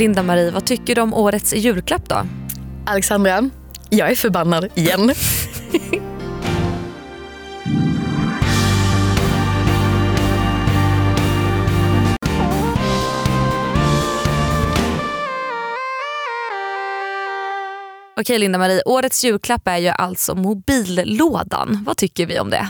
Linda-Marie, vad tycker du om årets julklapp då? Alexandra, jag är förbannad igen. Okej Linda-Marie, årets julklapp är ju alltså mobillådan. Vad tycker vi om det?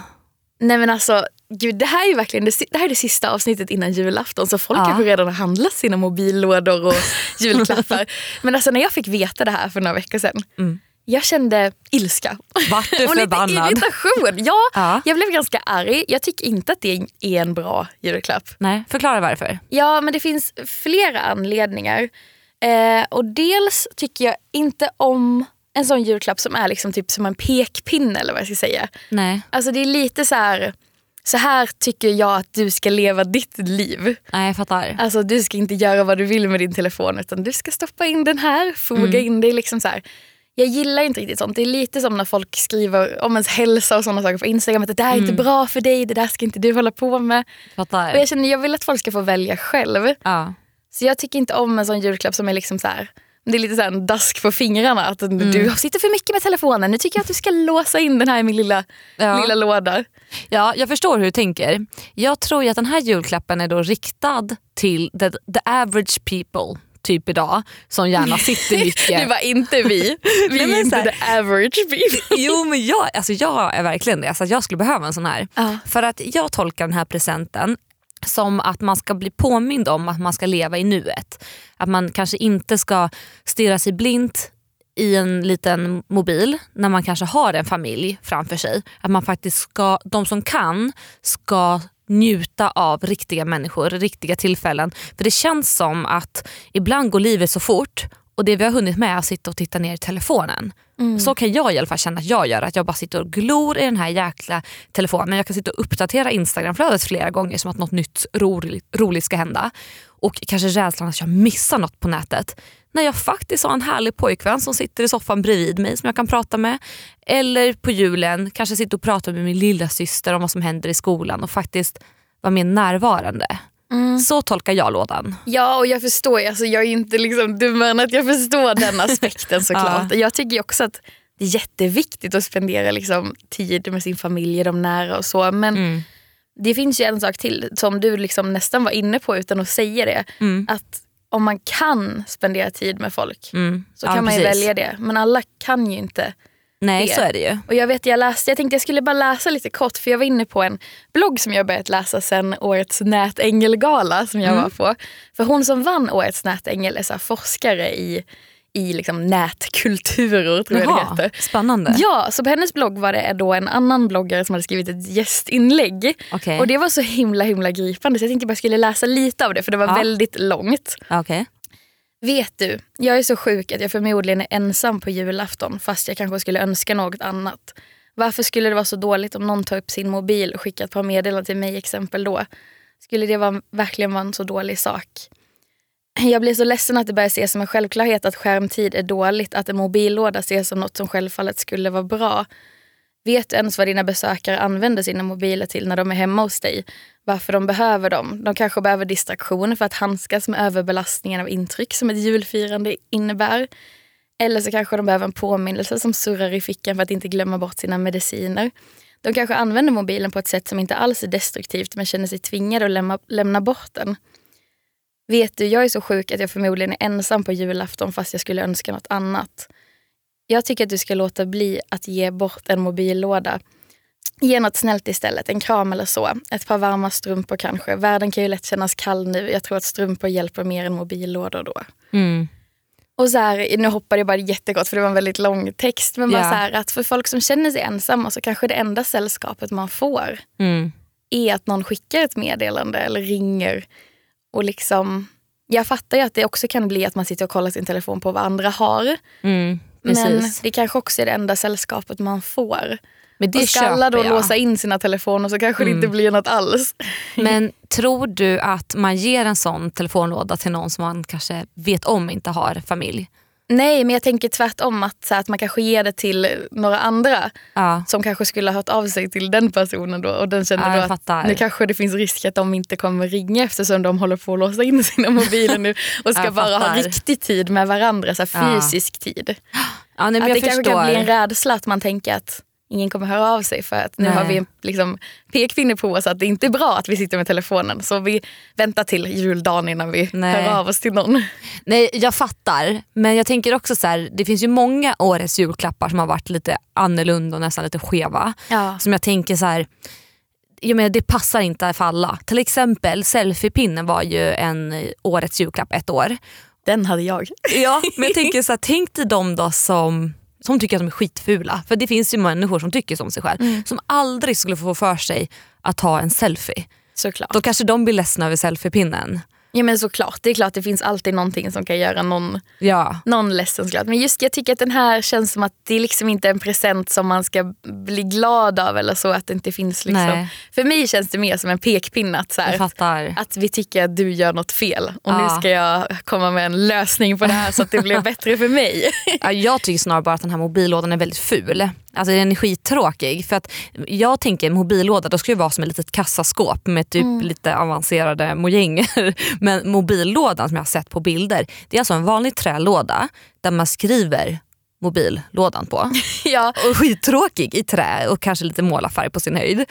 Nej men alltså, gud, det här är verkligen det, det här är det sista avsnittet innan julafton så folk Ja. kanske redan har handlat sina mobillådor och julklappar. men alltså när jag fick veta det här för några veckor sedan, jag kände ilska. Vart du och lite förbannad? irritation. Ja, Ja. jag blev ganska arg. Jag tycker inte att det är en bra julklapp. Nej, förklara varför. Ja, men det finns flera anledningar. Eh, och dels tycker jag inte om en sån julklapp som är liksom typ som en pekpinne eller vad jag ska säga. Nej, Alltså det är lite så här, så här tycker jag att du ska leva ditt liv. Nej jag fattar. Alltså du ska inte göra vad du vill med din telefon utan du ska stoppa in den här, foga in det liksom så här. Jag gillar inte riktigt sånt. Det är lite som när folk skriver om ens hälsa och sådana saker på Instagram. Att det där är inte bra för dig, det där ska inte du hålla på med. fattar. Och jag känner jag vill att folk ska få välja själv. Ja. Så jag tycker inte om en sån julklapp som är liksom så här. Det är lite så en dask på fingrarna. Att du sitter för mycket med telefonen. Nu tycker jag att du ska låsa in den här i min lilla, Ja. lilla låda. ja, jag förstår hur du tänker. Jag tror att den här julklappen är då riktad till the, the average people typ idag som gärna sitter mycket. Det var inte vi. Vi Nej, är inte här- the average people. Jo men jag, alltså jag är verkligen det. Alltså jag skulle behöva en sån här. Ja. För att jag tolkar den här presenten som att man ska bli påmind om att man ska leva i nuet. Att man kanske inte ska stirra sig blint i en liten mobil när man kanske har en familj framför sig. Att man faktiskt ska, de som kan ska njuta av riktiga människor, riktiga tillfällen. För det känns som att ibland går livet så fort och det vi har hunnit med är att sitta och titta ner i telefonen. Så kan jag i alla fall känna att jag gör. Att jag bara sitter och glor i den här jäkla telefonen. Jag kan sitta och uppdatera Instagramflödet flera gånger som att något nytt roligt, roligt ska hända. Och kanske rädslan att jag missar något på nätet. När jag faktiskt har en härlig pojkvän som sitter i soffan bredvid mig som jag kan prata med. Eller på julen kanske sitta och prata med min lilla syster om vad som händer i skolan och faktiskt vara mer närvarande. Så tolkar jag lådan. Ja och jag förstår, alltså, jag är inte liksom dummare än att jag förstår den aspekten såklart. Jag tycker också att det är jätteviktigt att spendera liksom, tid med sin familj, de nära och så. Men det finns ju en sak till som du liksom nästan var inne på utan att säga det. Att om man kan spendera tid med folk Mm. så Ja, kan man välja det. Men alla kan ju inte Nej det. så är det ju. Och jag vet jag läste, jag tänkte jag skulle bara läsa lite kort för jag var inne på en blogg som jag börjat läsa sen årets nätängelgala som jag var på. För hon som vann årets nätängel är så forskare i, i liksom nätkulturer tror jag det Jaha, heter. spännande. Ja, så på hennes blogg var det då en annan bloggare som hade skrivit ett gästinlägg. Okej. Och det var så himla himla gripande så jag tänkte jag bara skulle läsa lite av det för det var Ja. väldigt långt. Okej. Vet du, jag är så sjuk att jag förmodligen är ensam på julafton fast jag kanske skulle önska något annat. Varför skulle det vara så dåligt om någon tar upp sin mobil och skickar ett par meddelanden till mig exempel då? Skulle det vara, verkligen vara en så dålig sak? Jag blir så ledsen att det börjar ses som en självklarhet att skärmtid är dåligt, att en mobillåda ses som något som självfallet skulle vara bra. Vet du ens vad dina besökare använder sina mobiler till när de är hemma hos dig? Varför de behöver dem? De kanske behöver distraktion för att handskas med överbelastningen av intryck som ett julfirande innebär. Eller så kanske de behöver en påminnelse som surrar i fickan för att inte glömma bort sina mediciner. De kanske använder mobilen på ett sätt som inte alls är destruktivt men känner sig tvingade att lämna, lämna bort den. Vet du, jag är så sjuk att jag förmodligen är ensam på julafton fast jag skulle önska något annat. Jag tycker att du ska låta bli att ge bort en mobillåda. Ge något snällt istället, en kram eller så. Ett par varma strumpor kanske. Världen kan ju lätt kännas kall nu. Jag tror att strumpor hjälper mer än mobillådor då. Mm. Och så här, nu hoppade jag bara jättekort för det var en väldigt lång text. Men bara Ja. så här, att för folk som känner sig ensamma så kanske det enda sällskapet man får Mm. är att någon skickar ett meddelande eller ringer. Och liksom, jag fattar ju att det också kan bli att man sitter och kollar sin telefon på vad andra har. Mm. Men det kanske också är det enda sällskapet man får. Men det och ska alla då jag. låsa in sina telefoner så kanske det inte blir något alls. Men tror du att man ger en sån telefonlåda till någon som man kanske vet om inte har familj? Nej, men jag tänker tvärtom att, så här, att man kanske ger det till några andra Ja. som kanske skulle ha hört av sig till den personen då och den känner Ja, då att nu kanske det finns risk att de inte kommer ringa eftersom de håller på att låsa in sina mobiler nu och ska bara ha riktig tid med varandra, så här fysisk tid. Ja, nej, att det kanske förstår. kan bli en rädsla att man tänker att ingen kommer höra av sig för att nu Nej. har vi liksom, pekfinne på oss att det inte är bra att vi sitter med telefonen. Så vi väntar till juldagen innan vi Nej. hör av oss till någon. Nej jag fattar men jag tänker också så här, det finns ju många årets julklappar som har varit lite annorlunda och nästan lite skeva. Ja. Som jag tänker så här, jag menar, det passar inte för alla. Till exempel selfiepinnen var ju en eh, årets julklapp ett år. Den hade jag. Ja, men jag tänker så här, tänk dig de då som, som tycker att de är skitfula. För det finns ju människor som tycker som sig själv. Som aldrig skulle få för sig att ta en selfie. Såklart. Då kanske de blir ledsna över selfiepinnen. Ja men såklart, det är klart det finns alltid någonting som kan göra någon, Ja. någon ledsen såklart. Men just jag tycker att den här känns som att det är liksom inte en present som man ska bli glad av eller så. Att det inte finns liksom. Nej. För mig känns det mer som en pekpinne att, så här, fattar. att vi tycker att du gör något fel och nu Ja. ska jag komma med en lösning på det här så att det blir bättre för mig. Ja, jag tycker snarare bara att den här mobillådan är väldigt ful. Alltså den är skittråkig. För att jag tänker en mobillåda då ska det vara som ett litet kassaskåp med typ lite avancerade mojänger. Men mobillådan som jag har sett på bilder det är alltså en vanlig trälåda där man skriver mobillådan på. ja. Och skittråkig i trä och kanske lite målarfärg på sin höjd.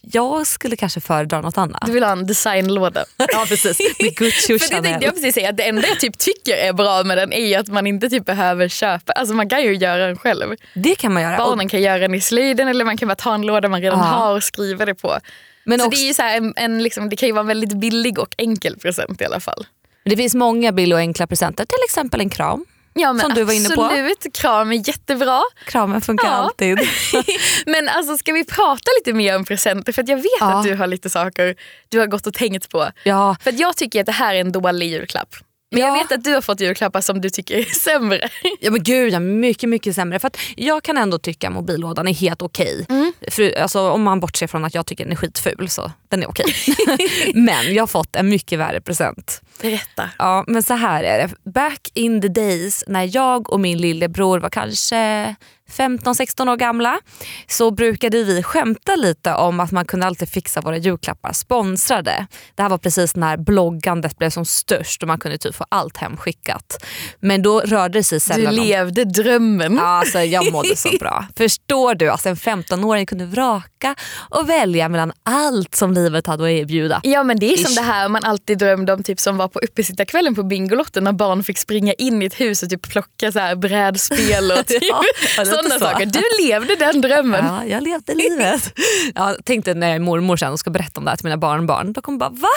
Jag skulle kanske föredra något annat. Du vill ha en designlåda. Ja precis, med Gucci och För det tänkte Chanel. jag precis säga, det enda jag typ tycker är bra med den är att man inte typ behöver köpa. Alltså man kan ju göra den själv. Det kan man göra. Och- Barnen kan göra den i slöjden eller man kan bara ta en låda man redan Ja. har och skriva det på. Men så också- det, är så en, en liksom, det kan ju vara en väldigt billig och enkel present i alla fall. Det finns många billiga och enkla presenter, till exempel en kram. Ja, men Som du var inne på. Absolut, kram är jättebra. Kramen funkar Ja. alltid. Men alltså, ska vi prata lite mer om presenter? För jag vet Ja. att du har lite saker du har gått och tänkt på. Ja, För jag tycker att det här är en dålig julklapp. Men jag Ja. vet att du har fått julklappar som du tycker är sämre. ja men gud ja, mycket mycket sämre. För att jag kan ändå tycka mobillådan är helt okej. För, alltså, om man bortser från att jag tycker den är skitful så den är okej. men jag har fått en mycket värre present. Berätta. Ja men så här är det. Back in the days när jag och min lillebror var kanske 15-16 år gamla så brukade vi skämta lite om att man kunde alltid fixa våra julklappar sponsrade. Det här var precis när bloggandet blev som störst och man kunde typ få allt hemskickat. Men då rörde det sig Du sällan om levde drömmen. Ja, Alltså, jag mådde så bra. Förstår du? Alltså, en 15-åring kunde vraka och välja mellan allt som livet hade att erbjuda. Ja men det är som Ish. det här man alltid drömde om typ som var på uppesittarkvällen på Bingolotten när barn fick springa in i ett hus och typ plocka så här brädspel och typ, Ja, sådana så. saker. Du levde den drömmen. Ja, jag levde livet. Jag tänkte när jag är mormor sen och ska berätta om det här till mina barnbarn. Då kommer bara va?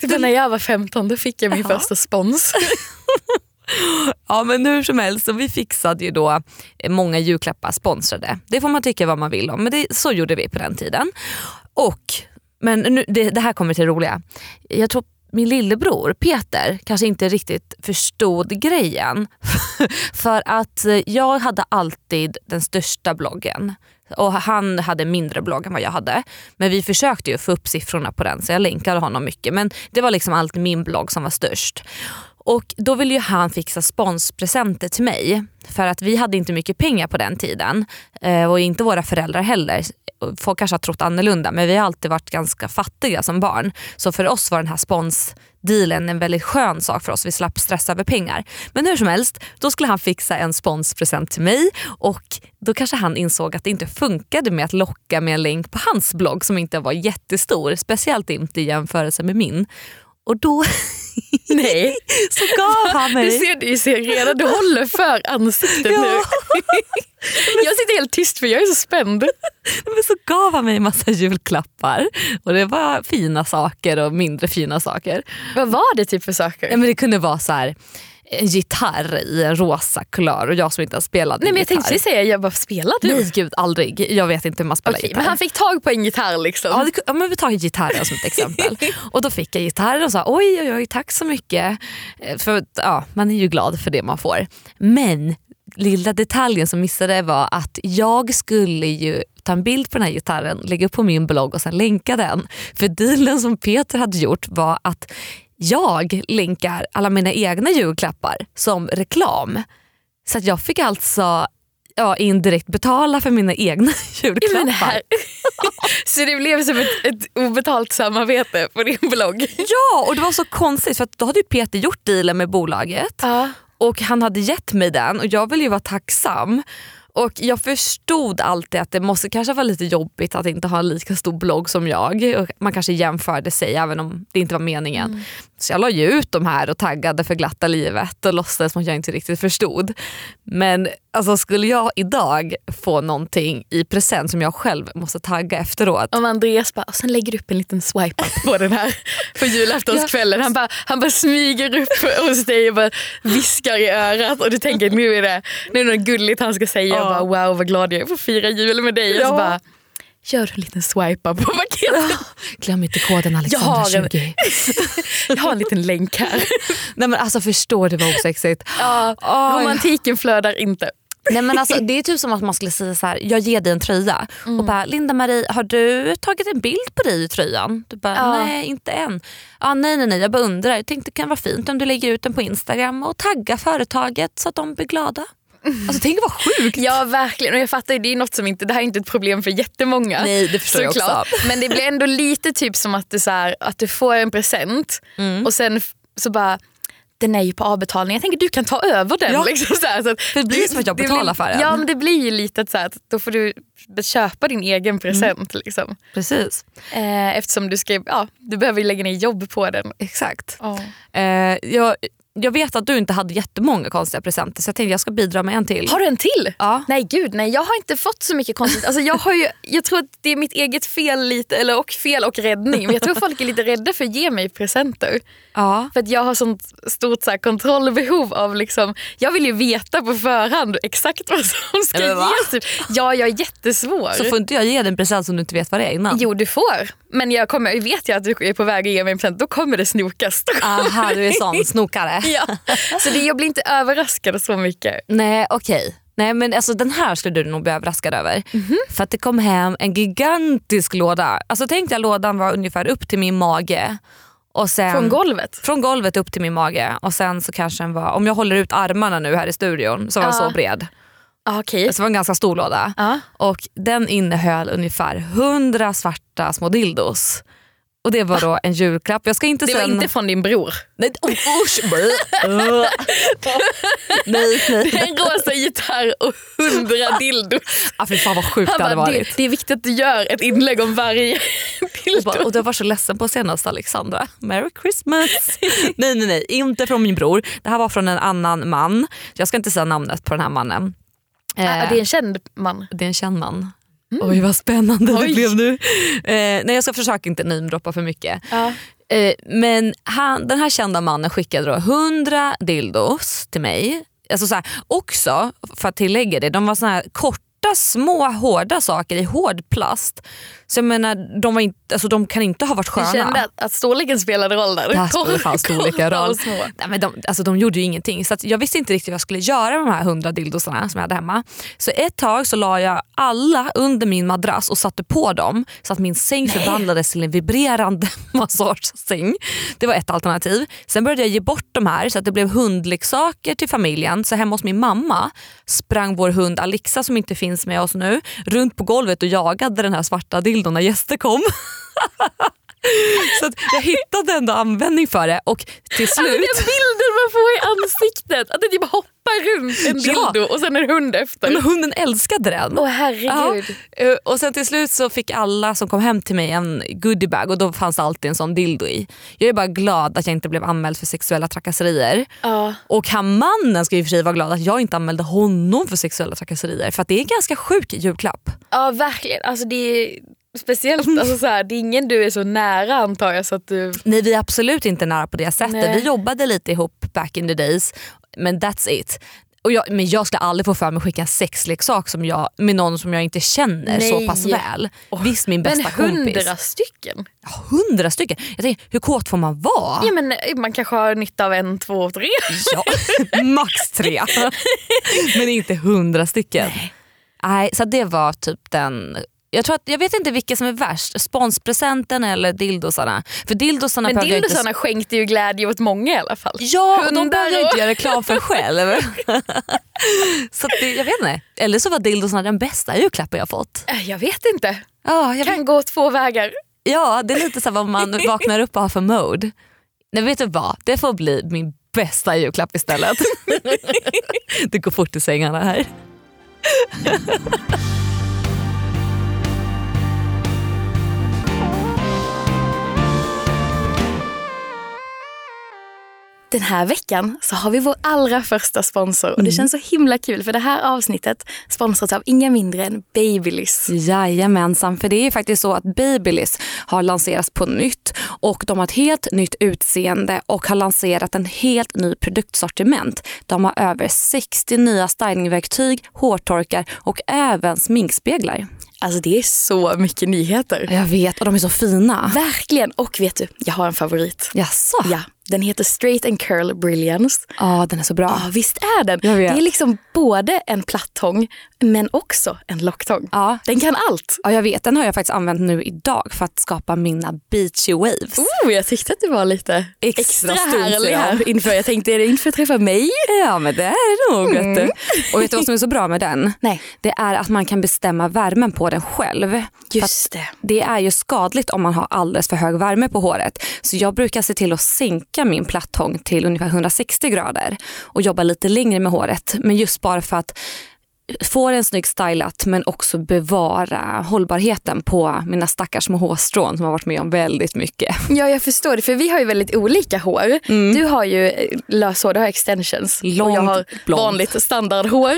Typ när jag var 15 då fick jag min Ja. första spons. Ja men hur som helst, så vi fixade ju då många julklappar sponsrade. Det får man tycka vad man vill om men det, så gjorde vi på den tiden. Och, men nu, det, det här kommer till det roliga. Jag tror min lillebror Peter kanske inte riktigt förstod grejen. För att eh, jag hade alltid den största bloggen och han hade mindre blogg än vad jag hade. Men vi försökte ju få upp siffrorna på den så jag länkade honom mycket. Men det var liksom alltid min blogg som var störst. Och då ville ju han fixa sponspresenter till mig. För att vi hade inte mycket pengar på den tiden. Eh, och inte våra föräldrar heller. Folk kanske har trott annorlunda men vi har alltid varit ganska fattiga som barn. Så för oss var den här sponsdealen en väldigt skön sak för oss. Vi slapp stressa över pengar. Men hur som helst, då skulle han fixa en sponspresent till mig och då kanske han insåg att det inte funkade med att locka med en länk på hans blogg som inte var jättestor. Speciellt inte i jämförelse med min. Och då Nej. så gav han Du mig... ser, du ser redan, du håller för ansiktet Ja. nu. Jag sitter helt tyst för jag är så spänd. Men så gav han mig massa julklappar. Och det var fina saker och mindre fina saker. Vad var det typ för saker? Ja, men det kunde vara så här, en gitarr i en rosa kulör och jag som inte har spelat Nej men jag gitarr. tänkte säga, jag bara spelar du? Nej gud aldrig. Jag vet inte hur man spelar Okej, gitarr. men han fick tag på en gitarr liksom. Ja, det, ja, men vi tar gitarren som ett exempel. Och då fick jag gitarr och sa oj oj oj tack så mycket. Eh, För ja, man är ju glad för det man får. Men lilla detaljen som missade var att jag skulle ju ta en bild på den här gitarren, lägga upp på min blogg och sen länka den. För dealen som Peter hade gjort var att jag länkar alla mina egna julklappar som reklam. Så att jag fick alltså ja, indirekt betala för mina egna julklappar. så det blev som ett, ett obetalt samarbete på din blogg? Ja, och det var så konstigt för att då hade ju Peter gjort dealen med bolaget Ja. och han hade gett mig den och jag ville ju vara tacksam. Och jag förstod alltid att det måste kanske vara lite jobbigt att inte ha en lika stor blogg som jag. Och man kanske jämförde sig även om det inte var meningen. Mm. Så jag la ju ut de här och taggade för glatta livet och låtsades som att jag inte riktigt förstod. Men alltså, skulle jag idag få någonting i present som jag själv måste tagga efteråt. Om Andreas bara, och sen lägger du upp en liten swipe up på den här på julaftonskvällen. Han bara, han bara smyger upp hos dig och bara viskar i örat och du tänker nu är det, nu är det något gulligt han ska säga. Ja. Och bara, wow vad glad jag är för att fira jul med dig. Och så bara, gör du en liten swipe på paketet. Glöm inte koden Alexandra har en- 20. Jag har en liten länk här. Nej men alltså förstår det var osexigt. Ja, Oj. romantiken flödar inte. Nej, men alltså, det är typ som att man skulle säga så här, jag ger dig en tröja och bara Linda-Marie har du tagit en bild på dig i tröjan? Du bara Ja. nej inte än. Ah, nej nej nej jag bara undrar, jag tänkte det kan vara fint om du lägger ut den på Instagram och taggar företaget så att de blir glada. Alltså tänk vad sjukt. Ja verkligen och jag fattar det är något som inte, det här är inte ett problem för jättemånga. Nej, det förstår jag såklart. också. Men det blir ändå lite typ som att du, så här, att du får en present Mm. och sen så bara den är ju på avbetalning, jag tänker du kan ta över den. Ja. Liksom så här, så att det blir som att jag blir- betalar för den. Ja men det blir ju lite att, så här, att då får du köpa din egen present. Liksom. Precis, Eh, eftersom du, ska, ja, du behöver ju lägga ner jobb på den. exakt. Eh, jag, jag vet att du inte hade jättemånga konstiga presenter så jag tänkte jag ska bidra med en till. Har du en till? Ja. Nej gud, nej jag har inte fått så mycket konstigt. Alltså, jag, har ju, jag tror att det är mitt eget fel lite, eller och fel och räddning. Men jag tror folk är lite rädda för att ge mig presenter. Ja. För att jag har sånt stort så här, kontrollbehov av liksom, jag vill ju veta på förhand exakt vad som ska Eller va? ges. Typ. Ja, jag är jättesvår. Så får inte jag ge dig en present som du inte vet vad det är innan? Jo, du får. Men jag, kommer, vet jag att du är på väg att ge mig en present, då kommer det snokas. Aha, du är sån snokare. ja. Så det, jag blir inte överraskad så mycket. Nej okej. Nej men alltså den här skulle du nog bli överraskad över. För att det kom hem en gigantisk låda. Alltså tänk dig att lådan var ungefär upp till min mage. Och sen, Från golvet. från golvet upp till min mage. Och sen så kanske den var, om jag håller ut armarna nu här i studion, så var den Ja. så bred. Ah, Okej. Så det var en ganska stor låda. Ja. Och den innehöll ungefär 100 svarta små dildos. Och det var då en julklapp. Jag ska inte Det var sen... inte från din bror. Nej, oh, usch, nej, nej. En rosa gitarr och hundra dildos. Ah, fy fan vad sjukt Han det hade bara, det, varit. det är viktigt att du gör ett inlägg om varje Och, dildo. bara, och jag var så ledsen på senast Alexandra. Merry Christmas. nej nej nej, inte från min bror. Det här var från en annan man. Jag ska inte säga namnet på den här mannen. Eh, Ah, det är en känd man. det är en känd man. Oj vad spännande det Oj. blev nu. Eh, nej jag ska försöka inte namedroppa för mycket. Ja. Eh, men han, den här kända mannen skickade då 100 dildos till mig. Alltså så här, också, för att tillägga det, de var såna här korta små hårda saker i hård plast. Så jag menar, de, var inte, alltså, de kan inte ha varit Du sköna. kände att, att storleken spelade roll där. Där spelar fan storleken roll. Nej, men de, alltså, de gjorde ju ingenting så jag visste inte riktigt vad jag skulle göra med de här 100 dildosarna som jag hade hemma. Så ett tag så la jag alla under min madrass och satte på dem så att min säng förvandlades till en vibrerande massagesäng. Det var ett alternativ. Sen började jag ge bort de här så att det blev hundleksaker till familjen. Så hemma hos min mamma sprang vår hund Alexa som inte finns med oss nu runt på golvet och jagade den här svarta dildon när gäster kom. Så jag hittade ändå användning för det och till Alltså, slut... den bilden man får i ansiktet. Att det typ hoppar runt en Ja. dildo och sen en hund efter. Men hunden älskade den. Åh herregud. Ja, eh, och sen till slut så fick alla som kom hem till mig en goodiebag och då fanns det alltid en sån dildo i. Jag är bara glad att jag inte blev anmäld för sexuella trakasserier. Ja. Och han mannen ska och för sig vara glad att jag inte anmälde honom för sexuella trakasserier för att det är en ganska sjuk julklapp. ja verkligen. Alltså, det är speciellt, alltså, så här, det är ingen du är så nära antar jag. Så att du... Nej vi är absolut inte nära på det sättet. Nej. Vi jobbade lite ihop back in the days men that's it. Och jag, men jag skulle aldrig få för mig att skicka en sexleksak som jag, med någon som jag inte känner så Nej. pass väl. Visst min bästa Men kompis. hundra stycken? Hundra stycken. Jag tänker, hur kåt får man vara? Ja, men, eh, man kanske har nytta av en, två, tre. Ja, max tre. men inte hundra stycken. Nej. så det var typ den Jag, tror att, jag vet inte vilka som är värst, sponspresenten eller dildosarna. För dildosarna Men dildosarna inte... skänkte ju glädje åt många i alla fall. Ja, och de behöver jag inte och- göra reklam för själv. så det, jag vet inte. Eller så var dildosarna den bästa julklappen jag fått. Äh, Jag vet inte. Ja, jag vet. Kan gå två vägar. ja det är lite så vad man vaknar upp och har för mode. Nej, vet du vad? Det får bli min bästa julklapp istället. det går fort i svängarna här. Den här veckan så har vi vår allra första sponsor och det känns så himla kul för det här avsnittet sponsras av inga mindre än Babyliss. Jajamensan, för det är faktiskt så att Babyliss har lanserats på nytt och de har ett helt nytt utseende och har lanserat en helt ny produktsortiment. De har över 60 nya stylingverktyg, hårtorkar och även sminkspeglar. Alltså det är så mycket nyheter. Jag vet, och de är så fina. Verkligen. Och vet du, jag har en favorit. Jaså? Ja, den heter Straight and Curl Brilliance. Ja, den är så bra. Ja, visst är den. Jag vet. Det är liksom både en plattång men också en locktång. Ja. Den kan allt. Ja, jag vet. Den har jag faktiskt använt nu idag för att skapa mina beachy waves. Oh, jag tyckte att du var lite Extra extra, härlig här inför. Jag tänkte, är det inför att träffa mig? Ja, men det är det nog. Vet du. Och vet du vad som är så bra med den? Nej. Det är att man kan bestämma värmen på den själv. Just det. Det är ju skadligt om man har alldeles för hög värme på håret. Så jag brukar se till att sänka min plattång till ungefär 160 grader och jobba lite längre med håret. Men just bara för att få den snyggt stylat men också bevara hållbarheten på mina stackars små hårstrån som har varit med om väldigt mycket. Ja, jag förstår det. För vi har ju väldigt olika hår. Du har ju eh, löshår, du har extensions. och jag Långt, har blont. vanligt standardhår.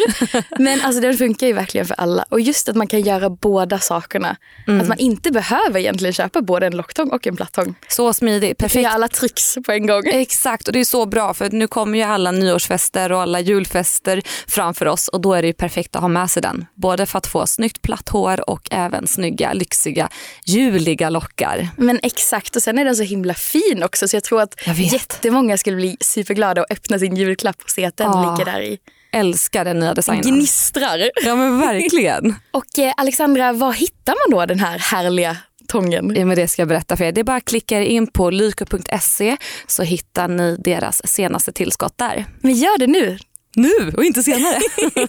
Men alltså den funkar ju verkligen för alla. Och just att man kan göra båda sakerna. Att man inte behöver egentligen köpa både en locktång och en plattång. Så smidigt, perfekt. göra alla tricks på en gång. Exakt och det är så bra för nu kommer ju alla nyårsfester och alla julfester framför oss och då är det ju perfekt att ha med sig den. Både för att få snyggt platt hår och även snygga, lyxiga, juliga lockar. Men exakt, och sen är den så himla fin också så jag tror att Jag vet. jättemånga skulle bli superglada och öppna sin julklapp och se att den Ja. ligger där i. Älskar den nya designen. Gnistrar. Ja men verkligen. Och eh, Alexandra, var hittar man då den här härliga tången? Ja, men det ska jag berätta för er. Det är bara att klicka er in på lyko.se så hittar ni deras senaste tillskott där. Men gör det nu. Nu och inte senare.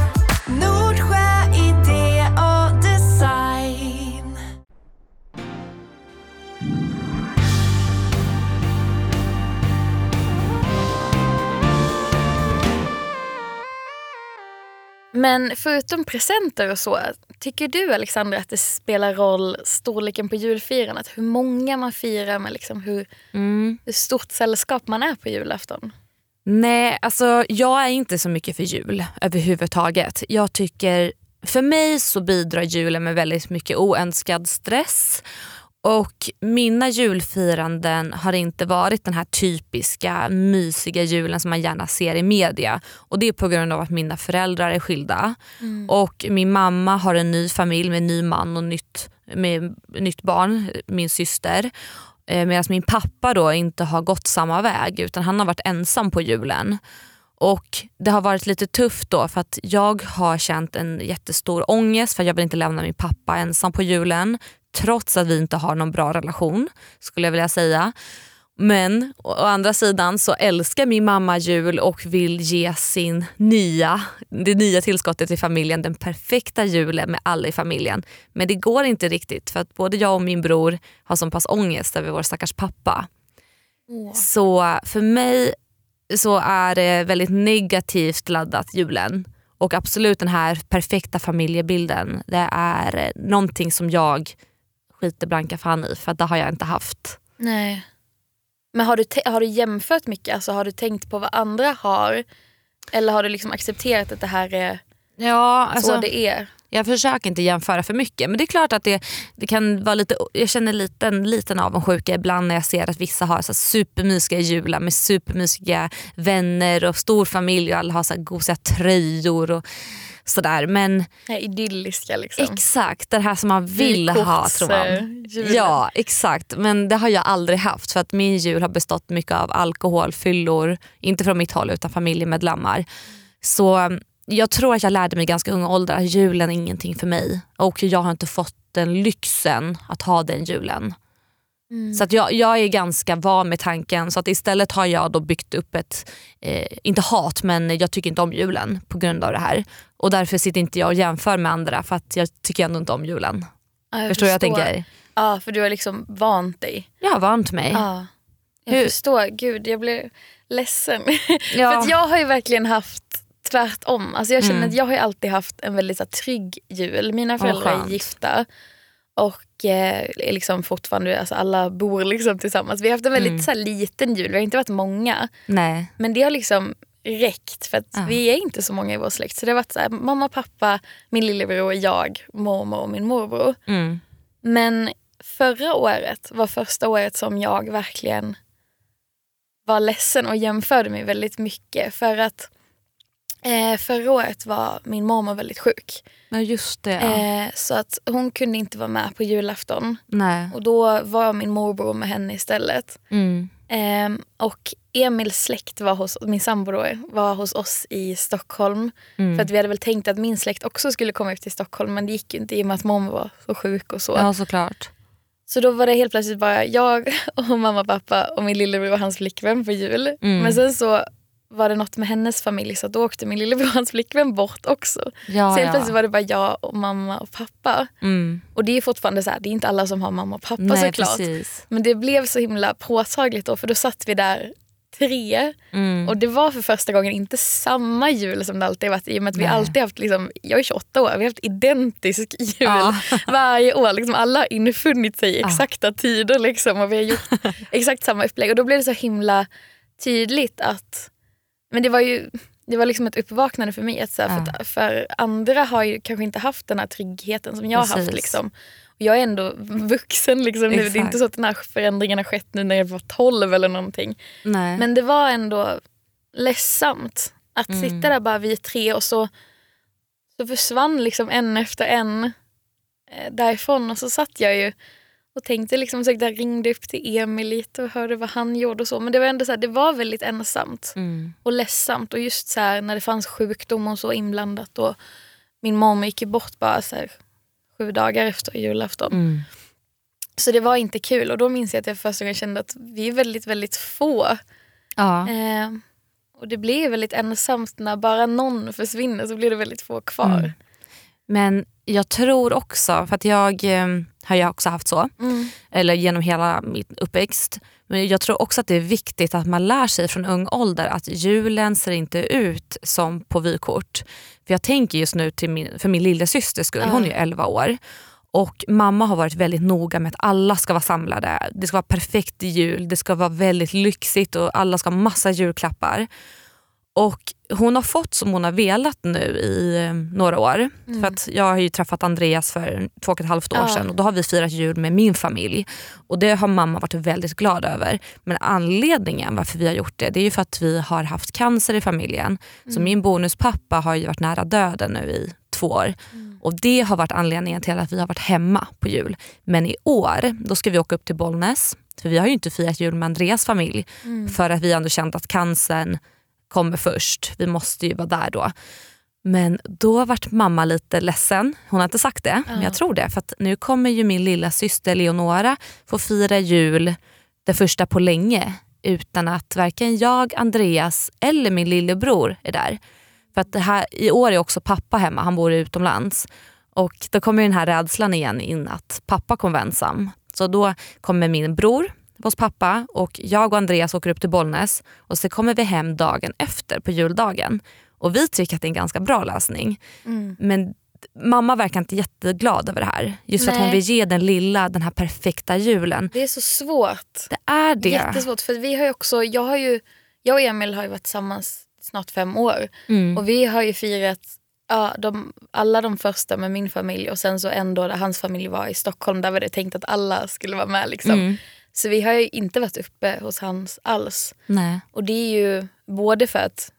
Men förutom presenter och så, tycker du Alexandra att det spelar roll storleken på julfirandet? Hur många man firar med liksom hur, hur stort sällskap man är på julafton? Nej, alltså jag är inte så mycket för jul överhuvudtaget. Jag tycker, för mig så bidrar julen med väldigt mycket oönskad stress och mina julfiranden har inte varit den här typiska mysiga julen som man gärna ser i media. Och det är på grund av att mina föräldrar är skilda. Och min mamma har en ny familj med ny man och nytt, med nytt barn, min syster. Eh, Medan min pappa då inte har gått samma väg utan han har varit ensam på julen. Och Det har varit lite tufft då för att jag har känt en jättestor ångest för jag vill inte lämna min pappa ensam på julen. Trots att vi inte har någon bra relation skulle jag vilja säga. Men å andra sidan så älskar min mamma jul och vill ge sin nya, det nya tillskottet till familjen, den perfekta julen med alla i familjen. Men det går inte riktigt för att både jag och min bror har så pass ångest över vår stackars pappa. Så för mig så är det väldigt negativt laddat julen. Och absolut den här perfekta familjebilden, det är eh, någonting som jag skiter blanka fan i för att det har jag inte haft. Nej. Men har du, har du jämfört mycket? Alltså, har du tänkt på vad andra har? Eller har du liksom accepterat att det här är Ja, alltså, så det är? Jag försöker inte jämföra för mycket men det är klart att det, det kan vara lite, jag känner liten, liten avundsjuka ibland när jag ser att vissa har så supermysiga jular med supermysiga vänner och stor familj och alla har så här gosiga tröjor. Och, sådär. Men här idylliska liksom. exakt det här som man vill ha tror man. Vykortsjulen. Ja exakt men det har jag aldrig haft för att min jul har bestått mycket av alkohol, fyllor, inte från mitt håll utan familjemedlemmar. Så mm, jag tror att jag lärde mig ganska ung ålder att julen är ingenting för mig och jag har inte fått den lyxen att ha den julen. Mm. Så att jag, jag är ganska van med tanken så att istället har jag då byggt upp ett, eh, inte hat men jag tycker inte om julen på grund av det här. Och därför sitter inte jag och jämför med andra för att jag tycker ändå inte om julen. Ja, jag Förstår vad jag förstår. tänker? Ja för du har liksom vant dig. Jag har vant mig. Ja. Jag Hur- förstår, gud jag blir ledsen. Ja. För jag har ju verkligen haft tvärtom. Alltså jag känner Mm. att jag har alltid haft en väldigt så här, trygg jul. Mina föräldrar är skönt. gifta. Och är liksom fortfarande, alltså alla bor liksom tillsammans. Vi har haft en väldigt Mm. så här, liten jul, vi har inte varit många. Nej. Men det har liksom räckt för att Ja. vi är inte så många i vår släkt. Så det har varit så här, mamma, pappa, min lillebror, jag, mormor och min morbror. Mm. Men förra året var första året som jag verkligen var ledsen och jämförde mig väldigt mycket. För att eh, förra året var min mormor väldigt sjuk. Ja just det. Ja. Eh, så att hon kunde inte vara med på julafton. Nej. Och då var min morbror med henne istället. Mm. Ehm, och Emils släkt var hos, min sambo då, var hos oss i Stockholm. Mm. För att vi hade väl tänkt att min släkt också skulle komma upp till Stockholm men det gick ju inte i och med att mormor var så sjuk och så. Ja såklart. Så då var det helt plötsligt bara jag och mamma, pappa och min lillebror och hans flickvän på jul. Mm. Men sen så var det något med hennes familj så då åkte min lillebror och hans flickvän bort också. Ja, så helt ja. plötsligt var det bara jag och mamma och pappa. Mm. Och det är fortfarande så här, det är inte alla som har mamma och pappa Nej såklart. precis. Men det blev så himla påtagligt då för då satt vi där tre Mm. och det var för första gången inte samma jul som det alltid varit i och med att vi Nej. alltid haft, liksom, jag är 28 år, vi har haft identisk jul Ja. varje år. Liksom alla har infunnit sig i Ja. exakta tider liksom, och vi har gjort exakt samma upplägg. Och då blev det så himla tydligt att, men det var ju det var liksom ett uppvaknande för mig. Att så här, Ja. för, för andra har ju kanske inte haft den här tryggheten som jag har haft. Liksom. Och jag är ändå vuxen liksom, nu. Det är inte så att den här förändringen har skett nu när jag var 12 eller någonting. Nej. Men det var ändå ledsamt att Mm. sitta där bara vi tre och så, så försvann liksom en efter en eh, därifrån och så satt jag ju och tänkte liksom, så jag ringde upp till Emil lite och hörde vad han gjorde och så. Men det var ändå så här, det var väldigt ensamt mm. och ledsamt och just så här när det fanns sjukdom och så inblandat och min mamma gick ju bort bara så här, sju dagar efter julafton. Mm. Så det var inte kul och då minns jag att jag för första gången kände att vi är väldigt, väldigt få. Ja. Eh, och det blir väldigt ensamt när bara någon försvinner så blir det väldigt få kvar. Mm. Men jag tror också, för att jag eh, har ju också haft så, Mm. eller genom hela min uppväxt. Men jag tror också att det är viktigt att man lär sig från ung ålder att julen ser inte ut som på vykort. För jag tänker just nu till min, för min lilla systers skull, hon är ju 11 år. Och mamma har varit väldigt noga med att alla ska vara samlade. Det ska vara perfekt jul, det ska vara väldigt lyxigt och alla ska ha massa julklappar. Och hon har fått som hon har velat nu i eh, några år. För att jag har ju träffat Andreas för två och ett halvt år Ja. sedan och då har vi firat jul med min familj. Och det har mamma varit väldigt glad över. Men anledningen varför vi har gjort det, det är ju för att vi har haft cancer i familjen. Så min bonuspappa har ju varit nära döden nu i två år. Och det har varit anledningen till att vi har varit hemma på jul. Men i år, då ska vi åka upp till Bollnäs. För vi har ju inte firat jul med Andreas familj. För att vi ändå känt att cancern kommer först. Vi måste ju vara där då. Men då vart mamma lite ledsen. Hon har inte sagt det, men jag tror det. För nu kommer ju min lilla syster Leonora få fira jul det första på länge utan att varken jag, Andreas eller min lillebror är där. För att här, I år är också pappa hemma, han bor utomlands. Och då kommer den här rädslan igen in att pappa kommer vara ensam. Så då kommer min bror hos pappa och jag och Andreas åker upp till Bollnäs och så kommer vi hem dagen efter på juldagen. Och vi tycker att det är en ganska bra lösning. Mm. Men mamma verkar inte jätteglad över det här. Just för att hon vill ge den lilla den här perfekta julen. Det är så svårt. Det är det. Jättesvårt. För vi har ju också, jag, har ju, jag och Emil har ju varit tillsammans snart fem år. Mm. Och vi har ju firat ja, de, alla de första med min familj och sen så en då där hans familj var i Stockholm. Där var det tänkt att alla skulle vara med. Liksom. Mm. Så vi har ju inte varit uppe hos hans alls. Nej. Och det är ju både för att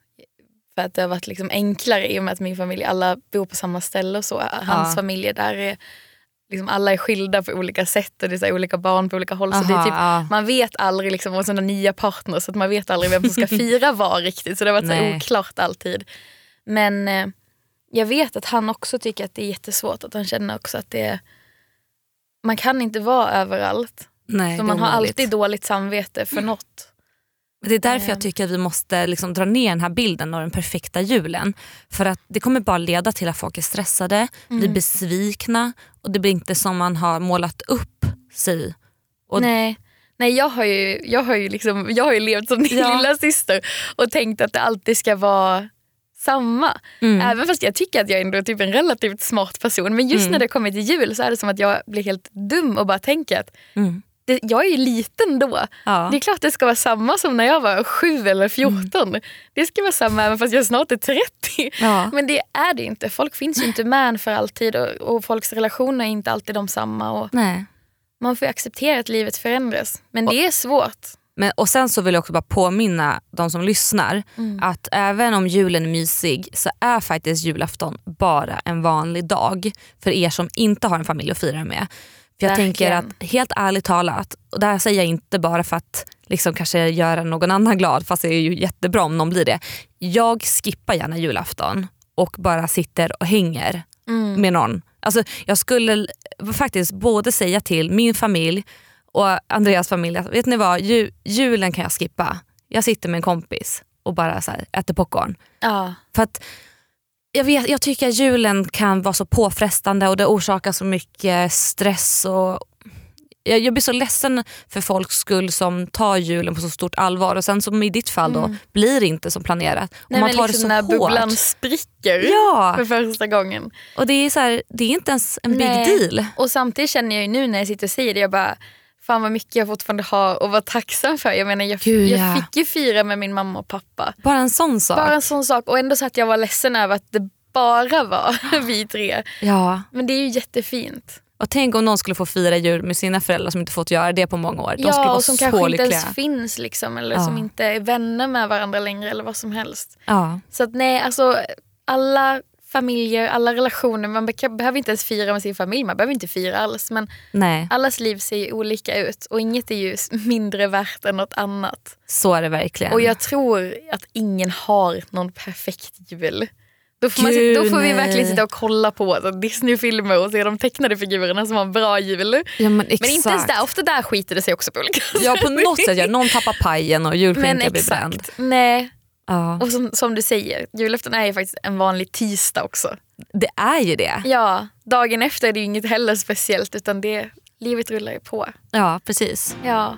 För att det har varit liksom enklare i och med att min familj, alla bor på samma ställe och så. Hans Ja. familj där är liksom alla är skilda på olika sätt och det är här olika barn på olika håll. så det är Aha, typ, ja. Man vet aldrig, liksom, och sådana nya partners, så att man vet aldrig vem som ska fira vad riktigt. Så det har varit så oklart alltid. Men eh, jag vet att han också tycker att det är jättesvårt. Att han känner också att det är, man kan inte vara överallt. Nej, så man har alltid dåligt samvete för något. Det är därför Eh. jag tycker att vi måste liksom dra ner den här bilden av den perfekta julen. För att det kommer bara leda till att folk är stressade, blir Mm. besvikna och det blir inte som man har målat upp sig. Och- Nej. Nej, jag har ju, jag har ju, liksom, jag har ju levt som din Ja. lilla syster och tänkt att det alltid ska vara samma. Mm. Även fast jag tycker att jag ändå är typ en relativt smart person. Men just Mm. när det kommer till jul så är det som att jag blir helt dum och bara tänker att Mm. Det, jag är ju liten då. Ja. Det är klart det ska vara samma som när jag var sju eller 14. Det ska vara samma även fast jag snart är 30. Ja. Men det är det inte. Folk finns ju inte med för alltid och, och folks relationer är inte alltid de samma. Och Nej. man får ju acceptera att livet förändras. Men det är svårt. Men, och sen så vill jag också bara påminna de som lyssnar Mm. att även om julen är mysig så är faktiskt julafton bara en vanlig dag för er som inte har en familj att fira med. För jag Verkligen. tänker att helt ärligt talat, och det här säger jag inte bara för att liksom kanske göra någon annan glad fast det är ju jättebra om någon blir det. Jag skippar gärna julafton och bara sitter och hänger Mm. med någon. Alltså, jag skulle faktiskt både säga till min familj och Andreas familj att vet ni vad, ju, julen kan jag skippa. Jag sitter med en kompis och bara så här, äter popcorn. Ja. För att jag, vet, jag tycker att julen kan vara så påfrestande och det orsakar så mycket stress. och jag, jag blir så ledsen för folks skull som tar julen på så stort allvar och sen som i ditt fall då blir det inte som planerat. Och Nej, man tar liksom det när så hårt. bubblan spricker Ja, för första gången. och det är, så här, det är inte ens en big Nej. deal. Och samtidigt känner jag ju nu när jag sitter och säger det, jag bara Fan vad mycket jag fortfarande har att vara tacksam för. Jag menar jag, Gud, jag ja. fick ju fira med min mamma och pappa. Bara en sån sak. Bara en sån sak och ändå så att jag var ledsen över att det bara var vi tre. Ja. Men det är ju jättefint. Och tänk om någon skulle få fira jul med sina föräldrar som inte fått göra det på många år. De skulle ja vara och som så kanske inte lyckliga. ens finns liksom, eller Ja. som inte är vänner med varandra längre eller vad som helst. Ja. Så att nej, alltså alla familjer, alla relationer, man be- behöver inte ens fira med sin familj, man behöver inte fira alls. Men Nej, allas liv ser ju olika ut och inget är ju mindre värt än något annat. så är det verkligen. Och jag tror att ingen har någon perfekt jul. Då får, man, Gud, då får vi verkligen sitta och kolla på Disney-filmer och se de tecknade figurerna som har en bra jul. ja, men. Men inte ens där, ofta där skiter det sig också på olika Ja på något sätt, ja, någon tappar pajen och julskinkan blir bränd. nej. Ja, Och som, som du säger, julafton är ju faktiskt en vanlig tisdag också. det är ju det. Ja, dagen efter är det ju inget heller speciellt utan det, livet rullar ju på. Ja precis. Ja.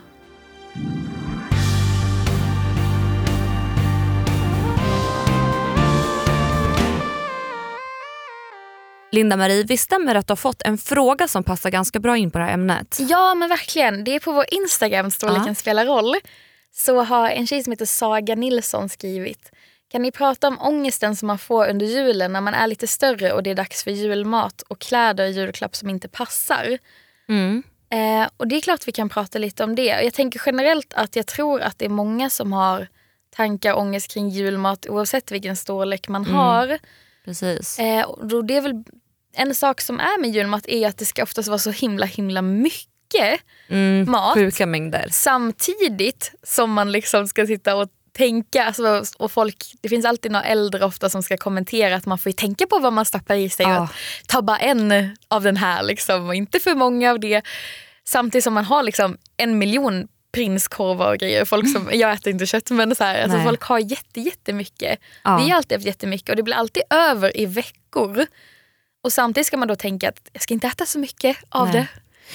Linda-Marie, vi stämmer att du har fått en fråga som passar ganska bra in på det här ämnet. ja men verkligen, det är på vår Instagram storleken Ja. spelar roll. Så har en tjej som heter Saga Nilsson skrivit kan ni prata om ångesten som man får under julen när man är lite större och det är dags för julmat och kläder och julklapp som inte passar? Mm. Eh, och det är klart vi kan prata lite om det. Och Jag tänker generellt att jag tror att det är många som har tankar och ångest kring julmat oavsett vilken storlek man Mm. har. Precis. Eh, och det är väl en sak som är med julmat är att det ska oftast vara så himla himla mycket Mm. mat. Sjuka mängder. Samtidigt som man liksom ska sitta och tänka. Alltså, och folk, det finns alltid några äldre ofta som ska kommentera att man får tänka på vad man stoppar i sig. Ja. Och ta bara en av den här liksom, och inte för många av det. Samtidigt som man har liksom en miljon prinskorvar och grejer. Folk som, jag äter inte kött men så här, alltså folk har jätte, jättemycket. Ja. Vi har alltid haft jättemycket och det blir alltid över i veckor. Och samtidigt ska man då tänka att jag ska inte äta så mycket av Nej. det.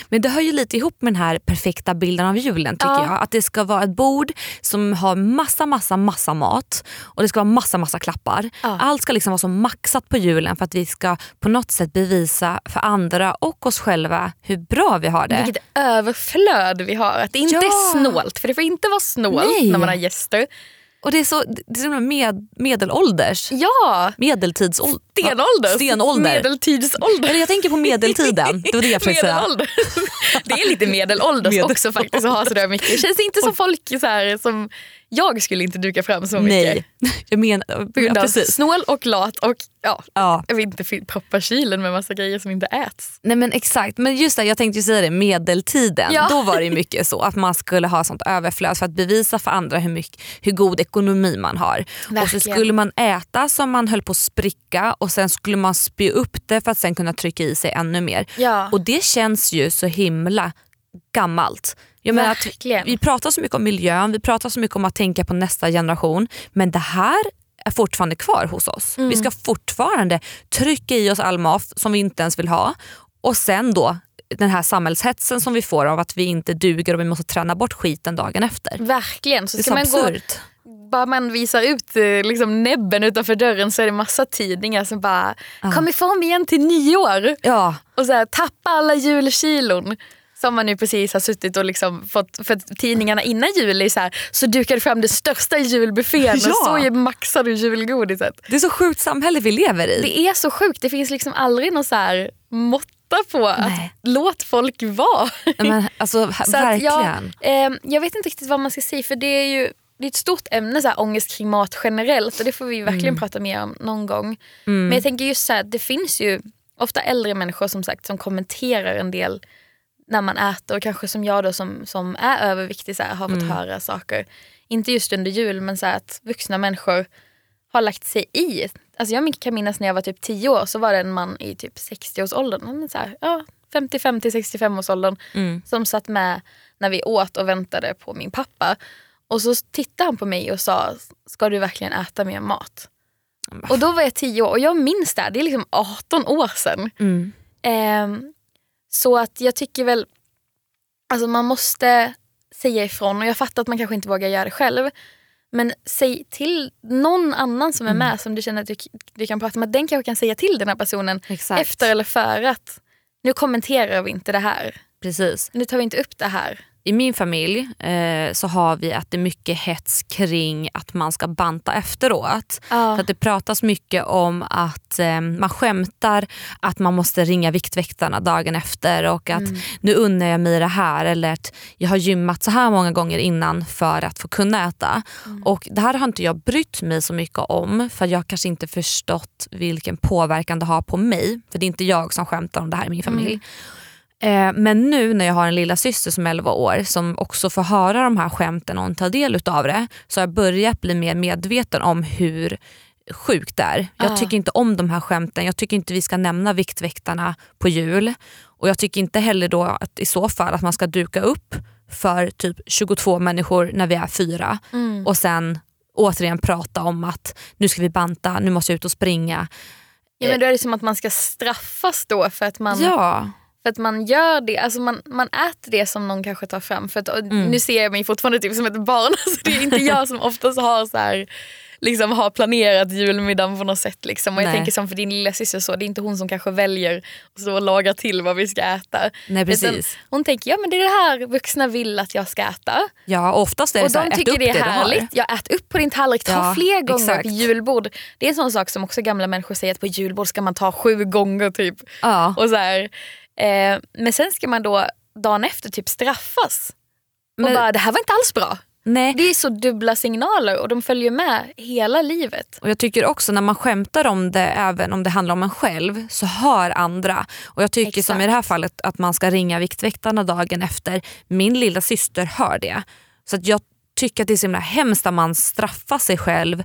Men det hör ju lite ihop med den här perfekta bilden av julen tycker Ja. jag. Att det ska vara ett bord som har massa, massa, massa mat och det ska vara massa, massa klappar. Ja. Allt ska liksom vara så maxat på julen för att vi ska på något sätt bevisa för andra och oss själva hur bra vi har det. Vilket överflöd vi har. Att det inte Ja. är snålt. För det får inte vara snålt Nej. när man har gäster. Och det är så, det är så med, medelålders. Ja, Medeltidsålder. stenålder. Stenålder. Medeltidsålder. Eller jag tänker på medeltiden. Det var det jag försökte säga. Det är lite medelålders Medelålders. också faktiskt att ha sådär mycket. Det känns inte som folk så här, som Jag skulle inte duka fram så mycket. Nej, jag menar ja, precis. snål och lat och ja, Ja. jag vill inte proppa kylen med massa grejer som inte äts. Nej men exakt, men just det, jag tänkte ju säga det, medeltiden. Ja. Då var det mycket så att man skulle ha sånt överflöd för att bevisa för andra hur, mycket, hur god ekonomi man har. Och så Verkligen. skulle man äta som man höll på att spricka och sen skulle man spy upp det för att sen kunna trycka i sig ännu mer. Ja. Och det känns ju så himla gammalt. Jag menar att Verkligen. vi pratar så mycket om miljön, vi pratar så mycket om att tänka på nästa generation men det här är fortfarande kvar hos oss. Mm. Vi ska fortfarande trycka i oss all mat som vi inte ens vill ha och sen då den här samhällshetsen som vi får av att vi inte duger och vi måste träna bort skiten dagen efter. Verkligen. Så Det är ska så man gå, absurt. bara man visar ut eh, liksom, näbben utanför dörren så är det massa tidningar som bara kom ifrån igen till nyår Ja, och så här, tappa alla julkilon. Som man nu precis har suttit och liksom fått, för tidningarna innan jul är så här, så dukar du fram den största julbuffén Ja. och så maxar du julgodiset. det är så sjukt samhälle vi lever i. Det är så sjukt, det finns liksom aldrig någon så här måtta på att Nej. låt folk vara. Men, alltså, Så att jag, verkligen. eh, jag vet inte riktigt vad man ska säga för det är ju det är ett stort ämne, så här, ångest kring mat generellt och det får vi verkligen Mm. prata mer om någon gång. Men jag tänker just så här, det finns ju ofta äldre människor som sagt som kommenterar en del när man äter och kanske som jag då som, som är överviktig så här, har fått Mm. höra saker. Inte just under jul men så här, att vuxna människor har lagt sig i. Alltså jag kan minnas när jag var typ 10 år så var det en man i typ 60-årsåldern, men så här, ja, 50-50-65-årsåldern Mm. som satt med när vi åt och väntade på min pappa. Och så tittade han på mig och sa, ska du verkligen äta mer mat? Och då var jag 10 år och jag minns det, det är liksom 18 år sedan. Mm. Ehm, så att jag tycker väl, alltså man måste säga ifrån och jag fattar att man kanske inte vågar göra det själv. Men säg till någon annan som är Mm. med som du känner att du, du kan prata med, den kanske kan säga till den här personen Exakt. efter eller före att nu kommenterar vi inte det här. Precis. Nu tar vi inte upp det här. I min familj eh, så har vi att det är mycket hets kring att man ska banta efteråt. Ja. Så att det pratas mycket om att eh, man skämtar att man måste ringa Viktväktarna dagen efter och att nu unnar jag mig det här eller att jag har gymmat så här många gånger innan för att få kunna äta. Och Det här har inte jag brytt mig så mycket om för jag har kanske inte förstått vilken påverkan det har på mig. För det är inte jag som skämtar om det här i min familj. Eh, men nu när jag har en lilla syster som är 11 år som också får höra de här skämten och tar del utav det så har jag börjat bli mer medveten om hur sjukt det är. Jag Ah. tycker inte om de här skämten. Jag tycker inte vi ska nämna Viktväktarna på jul. Och jag tycker inte heller då att i så fall att man ska duka upp för typ 22 människor när vi är fyra och sen återigen prata om att nu ska vi banta, nu måste jag ut och springa. Ja, men då är det som att man ska straffas då för att man, Ja, för att man gör det. Alltså man, man äter det som någon kanske tar fram. För att, Mm. Nu ser jag mig fortfarande typ som ett barn. Alltså det är inte jag som oftast har så här, liksom har planerat julmiddagen på något sätt. Liksom. Och jag Nej. tänker som för din lilla syster så, det är inte hon som kanske väljer och laga till vad vi ska äta. nej Utan precis. hon tänker, ja men det är det här vuxna vill att jag ska äta. Ja, oftast är det Och så här, de tycker upp det är har. härligt. Jag ät upp på din tallrik, ta Ja, fler gånger exakt. på julbord. Det är en sån sak som också gamla människor säger att på julbord ska man ta sju gånger typ. Ja. Och så här, eh, men sen ska man då dagen efter typ straffas. Och Men- bara, det här var inte alls bra. Nej. Det är så dubbla signaler och de följer med hela livet. Och Jag tycker också när man skämtar om det, även om det handlar om en själv, så hör andra. Och Jag tycker som i det här fallet att man ska ringa Viktväktarna dagen efter. Min lilla syster hör det. Så att jag tycker att det är så himla hemskt att man straffar sig själv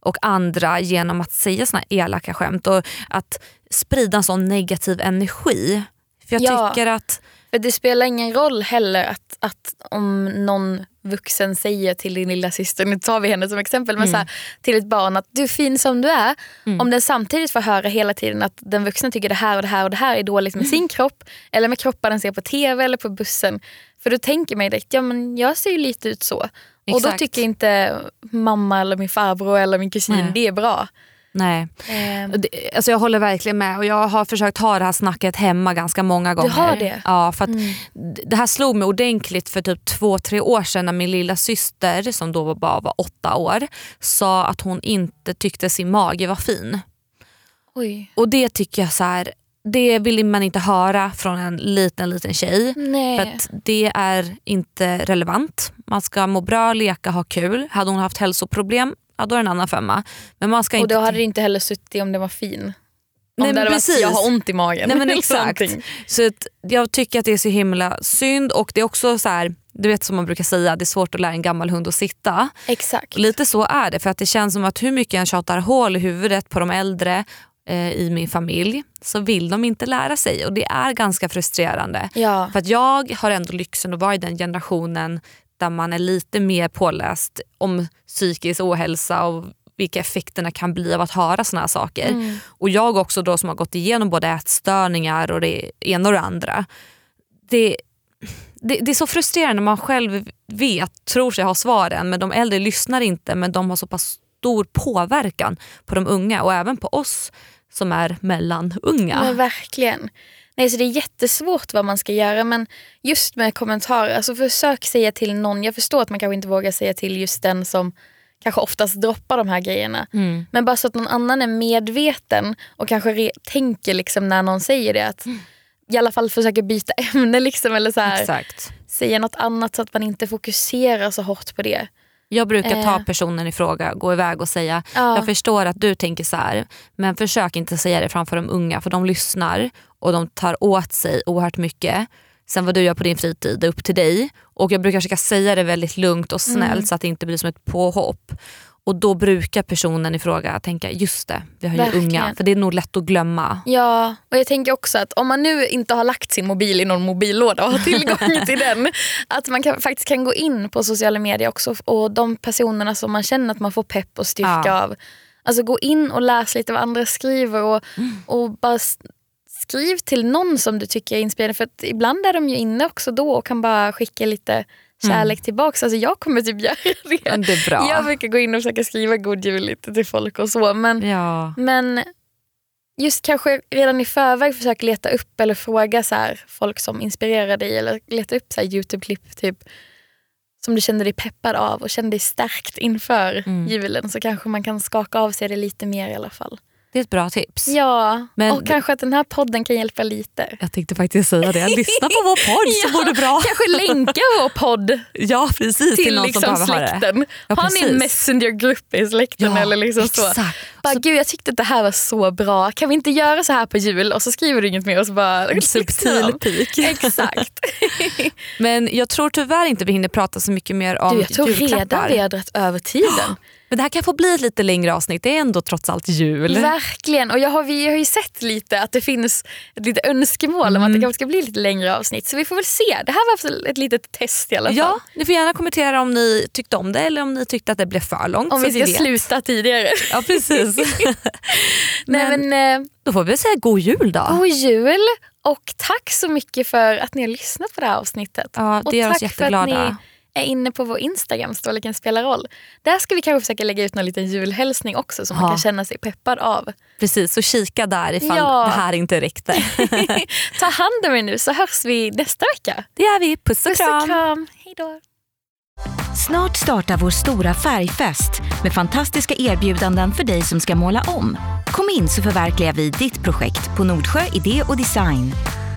och andra genom att säga såna elaka skämt och att sprida en sån negativ energi. För jag Ja. tycker att För det spelar ingen roll heller att, att om någon vuxen säger till din lilla syster, nu tar vi henne som exempel, men så här, till ett barn att du är fin som du är. Om den samtidigt får höra hela tiden att den vuxna tycker det här och det här och det här är dåligt med sin kropp eller med kroppar den ser på tv eller på bussen. För då tänker man direkt, ja men jag ser ju lite ut så. Och då Exakt. tycker inte mamma eller min farbror eller min kusin Nej. det är bra. Nej. Och det- Alltså jag håller verkligen med och jag har försökt ha det här snacket hemma ganska många gånger. har det? Ja, för d- Det här slog mig ordentligt för typ två, tre år sedan när min lilla syster som då var bara var åtta år sa att hon inte tyckte sin mage var fin. oj. Och det tycker jag så här, det vill man inte höra från en liten liten tjej. Nej. För att det är inte relevant. Man ska må bra, leka, ha kul. Hade hon haft hälsoproblem, ja, då är det en annan femma. Men man ska och inte då hade det inte heller suttit om det var fin. Om Nej, det hade precis. varit jag har ont i magen. Nej men exakt. Så att jag tycker att det är så himla synd och det är också så här, du vet som man brukar säga, det är svårt att lära en gammal hund att sitta. Exakt. Lite så är det för att det känns som att hur mycket jag tjatar hål i huvudet på de äldre eh, i min familj så vill de inte lära sig och det är ganska frustrerande. Ja. För att jag har ändå lyxen att vara i den generationen där man är lite mer påläst om psykisk ohälsa och vilka effekterna kan bli av att höra såna här saker. Mm. Och jag också då som har gått igenom både ätstörningar och det ena och det andra. Det, det, det är så frustrerande när man själv vet, tror sig ha svaren men de äldre lyssnar inte men de har så pass stor påverkan på de unga och även på oss som är mellanunga. Men verkligen. Nej, så det är jättesvårt vad man ska göra men just med kommentarer, alltså försök säga till någon. Jag förstår att man kanske inte vågar säga till just den som kanske oftast droppar de här grejerna. Mm. Men bara så att någon annan är medveten och kanske tänker liksom när någon säger det. Att I alla fall försöka byta ämne liksom, eller så här, säga något annat så att man inte fokuserar så hårt på det. Jag brukar ta Eh. personen i fråga, gå iväg och säga Ja. jag förstår att du tänker så här men försök inte säga det framför de unga för de lyssnar och de tar åt sig oerhört mycket. Sen vad du gör på din fritid är upp till dig. Och jag brukar försöka säga det väldigt lugnt och snällt Mm. så att det inte blir som ett påhopp. Och då brukar personen i fråga tänka just det, vi har ju Verkligen. unga. För det är nog lätt att glömma. Ja, och jag tänker också att om man nu inte har lagt sin mobil i någon mobillåda och har tillgång till den. Att man kan, faktiskt kan gå in på sociala medier också och de personerna som man känner att man får pepp och styrka Ja. av. Alltså gå in och läs lite vad andra skriver och, Mm. och bara skriv till någon som du tycker är inspirerande. För ibland är de ju inne också då och kan bara skicka lite kärlek tillbaks. Alltså jag kommer typ göra det. Men det är bra. Jag brukar gå in och försöka skriva god jul lite till folk och så. Men Ja. men just kanske redan i förväg försöka leta upp eller fråga så här, folk som inspirerar dig eller leta upp så här Youtube-klipp typ, som du kände dig peppad av och kände dig stärkt inför Mm. julen så kanske man kan skaka av sig det lite mer i alla fall. Det är ett bra tips. Ja, Men- och kanske att den här podden kan hjälpa lite. Jag tänkte faktiskt säga det. Lyssna på vår podd så Ja, det bra. Kanske länka vår podd Ja precis, till, till någon som liksom behöver det. släkten. Ja, Har ni en messengergrupp i släkten Ja, eller liksom så? exakt. Bara, Gud jag tyckte att det här var så bra, kan vi inte göra så här på jul? Och så skriver du inget mer och så bara... En subtil pik. Exakt. Men jag tror tyvärr inte vi hinner prata så mycket mer om Du, jag tror julklappar. redan vi har dragit över tiden. Men det här kan få bli ett lite längre avsnitt, det är ändå trots allt jul. Verkligen. Och jag har, vi har ju sett lite att det finns ett litet önskemål om att Mm. det kanske ska bli lite längre avsnitt. Så vi får väl se. Det här var ett litet test i alla fall. Ja, ni får gärna kommentera om ni tyckte om det eller om ni tyckte att det blev för långt. Om vi ska sluta tidigare. Ja precis. Nej, Men- men, eh, Då får vi säga god jul då. god jul och tack så mycket för att ni har lyssnat på det här avsnittet. Ja, och det gör oss tack för att jätteglada. ni är inne på vår Instagram, Storleken spelar roll. Där ska vi kanske försöka lägga ut någon liten julhälsning också som man Ja. kan känna sig peppad av. Precis, så kika där ifall Ja. det här inte räckte. Ta hand om er nu så hörs vi nästa vecka. Det gör vi. Puss och Puss och kram. kram. Hej då. Snart startar vår stora färgfest med fantastiska erbjudanden för dig som ska måla om. Kom in så förverkligar vi ditt projekt på Nordsjö Idé och Design.